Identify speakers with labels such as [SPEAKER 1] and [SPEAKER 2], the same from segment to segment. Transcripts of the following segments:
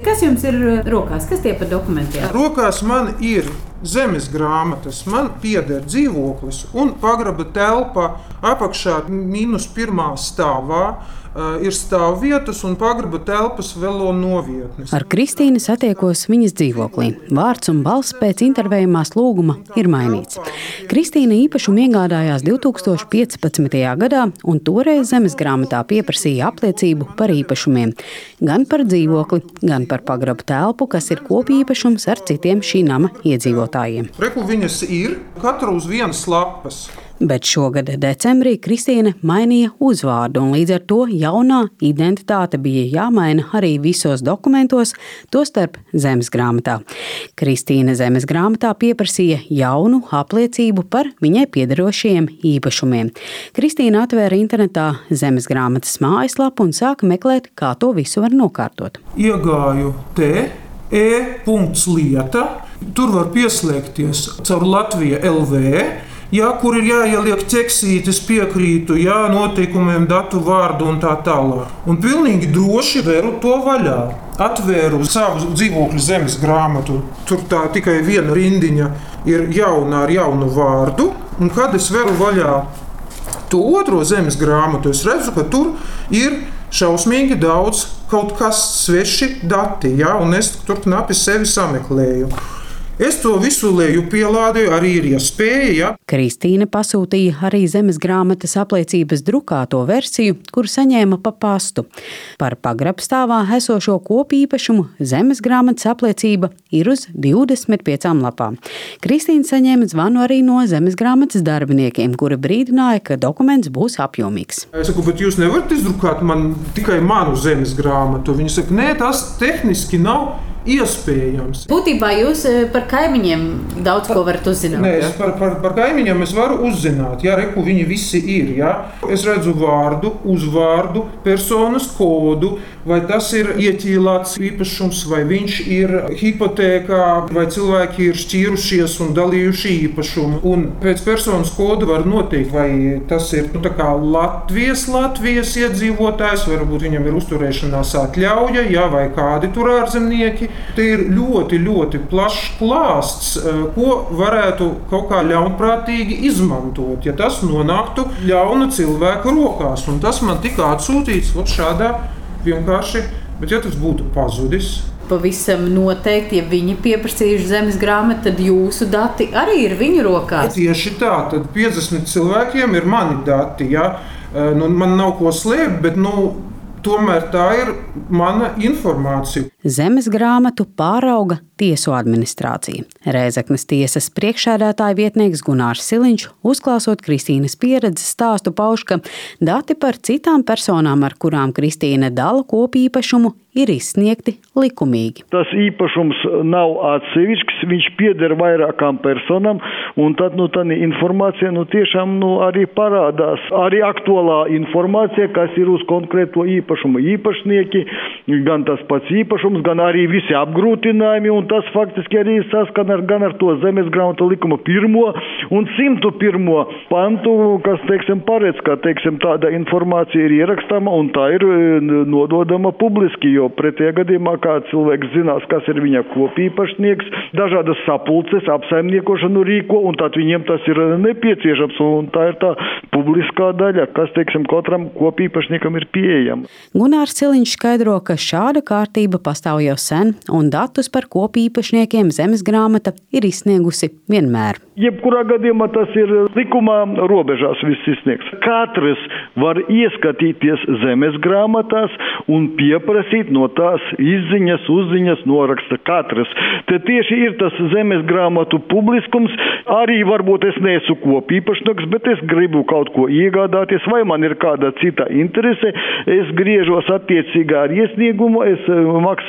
[SPEAKER 1] Kas jums ir rokās? Kas tie par dokumentiem?
[SPEAKER 2] Rokās man ir zemes grāmatas, man pieder dzīvoklis un pagraba telpa apakšā mīnus pirmā stāvā. Uh, ir stāvvietas un pagraba telpas velo novietnes.
[SPEAKER 3] Ar Kristīnu satiekos viņas dzīvoklī. Vārds un balss pēc intervējumās lūguma ir mainīts. Kristīna īpašumu iegādājās 2015. gadā un toreiz zemes grāmatā pieprasīja apliecību par īpašumiem. Gan par dzīvokli, gan par pagraba telpu, kas ir kopīpašums ar citiem šī nama iedzīvotājiem.
[SPEAKER 2] Reku viņas ir katra uz vienas lapas.
[SPEAKER 3] Bet šogad decembrī Kristīna mainīja uzvārdu, un līdz ar to jaunā identitāte bija jāmaina arī visos dokumentos, tostarp zemes grāmatā. Kristīna zemes grāmatā pieprasīja jaunu apliecību par viņai piederošajiem īpašumiem. Kristīna atvēra internetā zemes grāmatas mājaslapu un sāka meklēt, kā to visu var nokārtot.
[SPEAKER 2] Iegāju te, e-lieta. Tur var pieslēgties caur Latviju LV ja, kur ir jāieliek ķeksītes, piekrītu, jā, noteikumiem, datu vārdu un tā tālāk. Un pilnīgi droši veru to vaļā. Atvēru savu dzīvokļu zemes grāmatu. Tur tā tikai viena rindiņa ir jauna ar jaunu vārdu. Un kad es veru vaļā to otro zemes grāmatu, es redzu, ka tur ir šausmīgi daudz kaut kas sveši dati, ja, un es tur knapi sevi sameklēju. Es to visu leju pielādēju, arī ir iespēja. Ja.
[SPEAKER 3] Kristīna pasūtīja arī zemes grāmatas apliecības drukāto versiju, kuru saņēma pa pastu. Par pagrabstāvā esošo kopīpašumu zemes grāmatas apliecība ir uz 25 lapām. Kristīna saņēma zvanu arī no zemes grāmatas darbiniekiem, kuri brīdināja, ka dokuments būs apjomīgs.
[SPEAKER 2] Es saku, bet jūs nevarat izdrukāt man tikai manu zemes grāmatu. Viņi saka, nē, tas tehniski nav iespējams.
[SPEAKER 1] Būtībā jūs eh, par kaimiņiem daudz ko varat uzzināt.
[SPEAKER 2] Nē, es par, par, par kaimiņiem es varu uzzināt, ja reku viņi visi ir. Ja? Es redzu vārdu, uzvārdu, personas kodu, vai tas ir ieķīlāts īpašums, vai viņš ir hipotēkā, vai cilvēki ir šķīrušies un dalījuši īpašumu. Un pēc personas koda var noteikt, vai tas ir nu, Latvijas, Latvijas iedzīvotājs, varbūt viņam ir uzturēšanās atļauja, ja, vai kādi tur ārzemnieki. Te ir ļoti, ļoti plašs klāsts, eh, ko varētu kaut kā ļaunprātīgi izmantot, ja tas nonāktu ļauna cilvēka rokās. Un tas man tika atsūtīts šādā vienkārši, bet ja tas būtu pazudis,
[SPEAKER 1] pavisam noteikti, ja viņi pieprasījuši zemes grāmatu, tad jūsu dati arī ir viņu rokās.
[SPEAKER 2] Tieši tā, tad 50 cilvēkiem ir mani dati. Ja? Eh, nu, man nav ko slēpt, bet nu, tomēr tā ir mana informācija.
[SPEAKER 3] Zemes grāmatu pārauga tiesu administrācija. Rēzaknes tiesas priekšsēdētāja vietnieks Gunārs Siliņš, uzklāsot Kristīnas pieredzes stāstu, pauž, ka dati par citām personām, ar kurām Kristīna dala kopīpašumu, ir izsniegti likumīgi.
[SPEAKER 4] Tas īpašums nav atsevišķs, viņš pieder vairākām personām, un tad nu, tā informācija nu, tiešām nu, arī parādās. Arī aktuālā informācija, kas ir uz konkrēto īpašumu īpašnieki, gan tas pats īpašums, gan arī visi apgrūtinājumi, un tas faktiski arī saskan ar, gan ar to zemes grāmatu likuma pirmo un 101. pantu, kas, teiksim, paredz, ka, teiksim, tāda informācija ir ierakstāma un tā ir nododama publiski, jo pretējā gadījumā kā cilvēks zinās, kas ir viņa kopīpašnieks, dažādas sapulces, apsaimniekošanu rīko, un tad viņiem tas ir nepieciešams, un tā ir tā publiskā daļa, kas, teiksim, katram kopīpašniekam ir pieejama.
[SPEAKER 3] Gunārs Ciliņš skaidro, ka šāda kārtība pastāv jau sen, un datus par kopīpašniekiem zemes grāmata ir izsniegusi vienmēr.
[SPEAKER 4] Jebkurā gadījumā tas ir likumā robežās viss izsniegts. Katrs var ieskatīties zemes grāmatās un pieprasīt no tās izziņas, uzziņas, noraksta katrs. Te tieši ir tas zemes grāmatu publiskums. Arī varbūt es neesmu kopīpašnieks, bet es gribu kaut ko iegādāties, vai man ir kāda cita interese. Es griežos attiecīgā ar iesniegumu, es eh,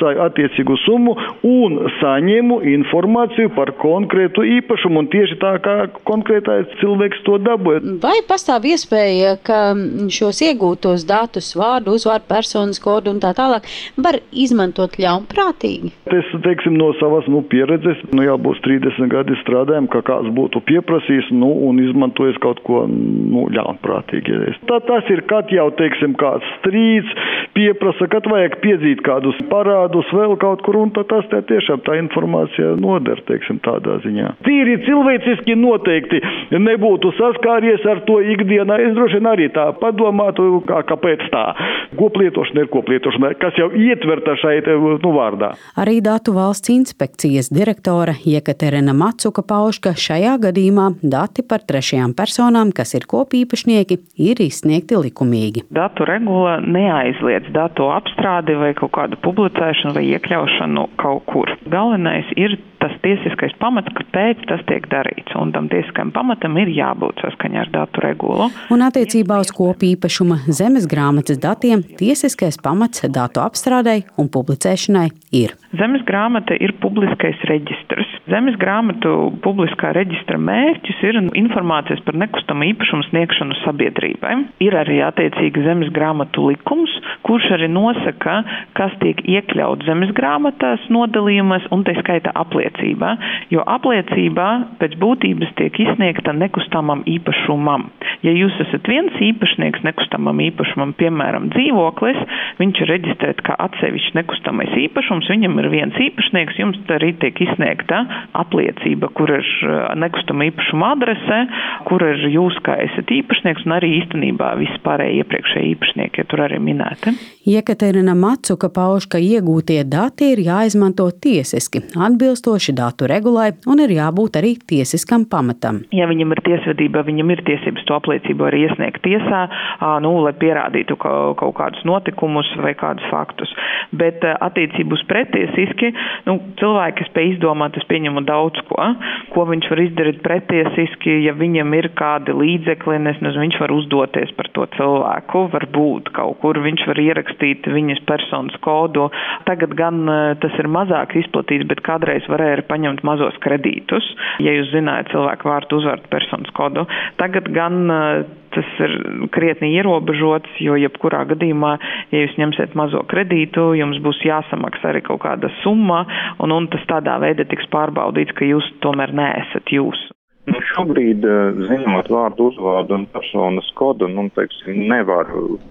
[SPEAKER 4] maksāju attiecīgu summu un saņemu informāciju par konkrētu īpašumu. Un tieši tā kā konkrētais cilvēks to dabūja.
[SPEAKER 1] Vai pastāv iespēja, ka šos iegūtos datus, vārdu, uzvārdu, personas kodu un tā tālāk var izmantot ļaunprātīgi?
[SPEAKER 4] Es teiksim, no savas nu, pieredzes, nu, jau būs 30 gadi strādājumi, ka kāds būtu pieprasījis nu, un izmantojis kaut ko nu, ļaunprātīgi. Tā, tas ir, kad jau teiksim, kāds strīds pieprasa, kad vajag piedzīt kādus parādus parādus vēl kaut kur, un tas tā tiešām tā informācija noder, teiksim, tādā ziņā. Tīri cilvēciski noteikti nebūtu saskāries ar to ikdienā. Es droši vien arī tā padomātu, kā, kāpēc tā. Koplietošana ir koplietošana, kas jau ietverta šeit nu, vārdā.
[SPEAKER 3] Arī Datu valsts inspekcijas direktore Jekaterina Matsuka pauž, ka šajā gadījumā dati par trešajām personām, kas ir kopīpašnieki, ir izsniegti likumīgi.
[SPEAKER 5] Datu regula neaizliedz datu apstrādi vai kaut kādu publicēšanu vai iekļaušanu kaut kur. Galvenais ir tas tiesiskais pamats, kāpēc tas tiek darīts. Un tam tiesiskam pamatam ir jābūt saskaņā ar datu regulu.
[SPEAKER 3] Un attiecībā uz kopīpašuma zemes grāmatas datiem tiesiskais pamats datu apstrādei un publicēšanai ir.
[SPEAKER 5] Zemes grāmata ir publiskais reģistrs. Zemes grāmatu publiskā reģistra mērķis ir informācijas par nekustamo īpašumu sniegšanu sabiedrībai. Ir arī attiecīgi zemes grāmatu likums, kurš arī nosaka, kas tiek iekļauts zemes grāmatās nodalījumos un tā skaita apliecībā, jo apliecībā pēc būtības tiek izsniegta nekustamam īpašumam. Ja jūs esat viens īpašnieks nekustamam īpašumam, piemēram, dzīvoklis, viņš ir reģistrēts kā atsevišķs nekustamais īpašums, viņam ir viens īpašnieks, jums arī tiek izsniegta apliecība, kur ir nekustama īpašuma adrese, kur ir jūs kā esat īpašnieks un arī īstenībā visi pārējie iepriekšēji īpašnieki, ja tur arī minēti.
[SPEAKER 3] Jekaterina Matsuka pauž, ka iegūtie dati ir jāizmanto tiesiski, atbilstoši datu regulai un ir jābūt arī tiesiskam pamatam.
[SPEAKER 5] Ja viņam ir tiesvedība, viņam ir tiesības to apliecību arī iesniegt tiesā, nu, lai pierādītu kaut kādus notikumus vai kādus faktus. Bet attiecību uz pretiesiski, nu, cilvēki spēj izdomāt, es pieņemu daudz ko, ko viņš var izdarīt pretiesiski, ja viņam ir kādi līdzekļi, nezinu, viņš var uzdoties par to cilvēku, varbūt kaut kur viņš var ierakstīt ierakstīt viņas personas kodu. Tagad gan e, tas ir mazāk izplatīts, bet kādreiz varēja arī paņemt mazos kredītus, ja jūs zinājāt cilvēku vārdu, uzvārdu, personas kodu. Tagad gan e, tas ir krietni ierobežots, jo jebkurā gadījumā, ja jūs ņemsiet mazo kredītu, jums būs jāsamaksā arī kaut kāda summa, un, un tas tādā veidā tiks pārbaudīts, ka jūs tomēr neesat jūs.
[SPEAKER 6] Nu, šobrīd, eh, zinot vārdu, uzvārdu un personas kodu, nu, teiksim, nevar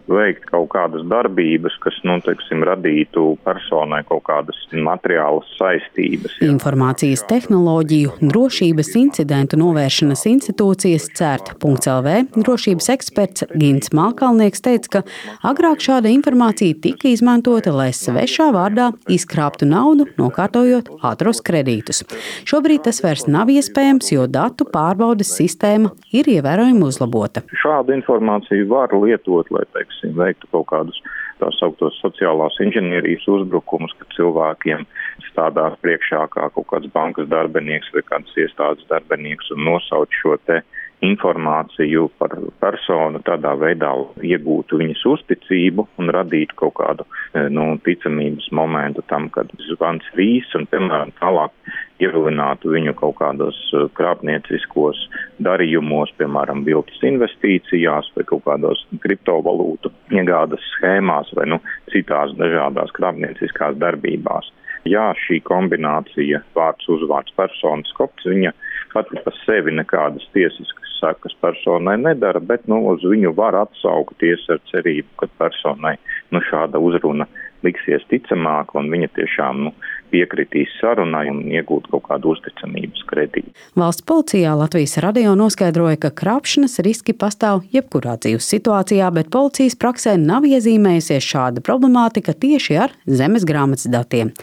[SPEAKER 6] veikt kaut kādas darbības, kas nu, teiksim, radītu personai kaut kādas materiālas saistības.
[SPEAKER 3] Jā. Informācijas tehnoloģiju drošības incidentu novēršanas institūcijas CERT.CLV drošības eksperts Gins Mākalnieks teica, ka agrāk šāda informācija tika izmantota, lai svešā vārdā izkrāptu naudu, nokārtojot ātros kredītus. Šobrīd tas vairs nav iespējams, jo datu datu pārbaudes sistēma ir ievērojami uzlabota.
[SPEAKER 6] Šādu informāciju var lietot, lai teiksim, veiktu kaut kādus tā sauktos sociālās inženierijas uzbrukumus, kad cilvēkiem stādās priekšā kā kaut kāds bankas darbinieks vai kāds iestādes darbinieks un nosauc šo te informāciju par personu, tādā veidā iegūtu viņas uzticību un radītu kaut kādu eh, nu, ticamības momentu tam, kad zvans vīs un, piemēram, tālāk ievilinātu viņu kaut kādos eh, krāpnieciskos darījumos, piemēram, viltus investīcijās vai kaut kādos kriptovalūtu iegādas schēmās vai nu, citās dažādās krāpnieciskās darbībās. Jā, šī kombinācija vārds, uzvārds, personas kops, viņa pati par sevi nekādas tiesiskas sakas personai nedara, bet nu, uz viņu var atsaukties ar cerību, ka personai nu, šāda uzruna liksies ticamāka un viņa tiešām nu, piekritīs sarunai un iegūt kaut kādu uzticamības kredītu.
[SPEAKER 3] Valsts policijā Latvijas radio noskaidroja, ka krāpšanas riski pastāv jebkurā dzīves situācijā, bet policijas praksē nav iezīmējusies šāda problemātika tieši ar zemes grāmatas datiem.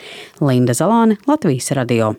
[SPEAKER 3] Linda Zalāne, Latvijas radio.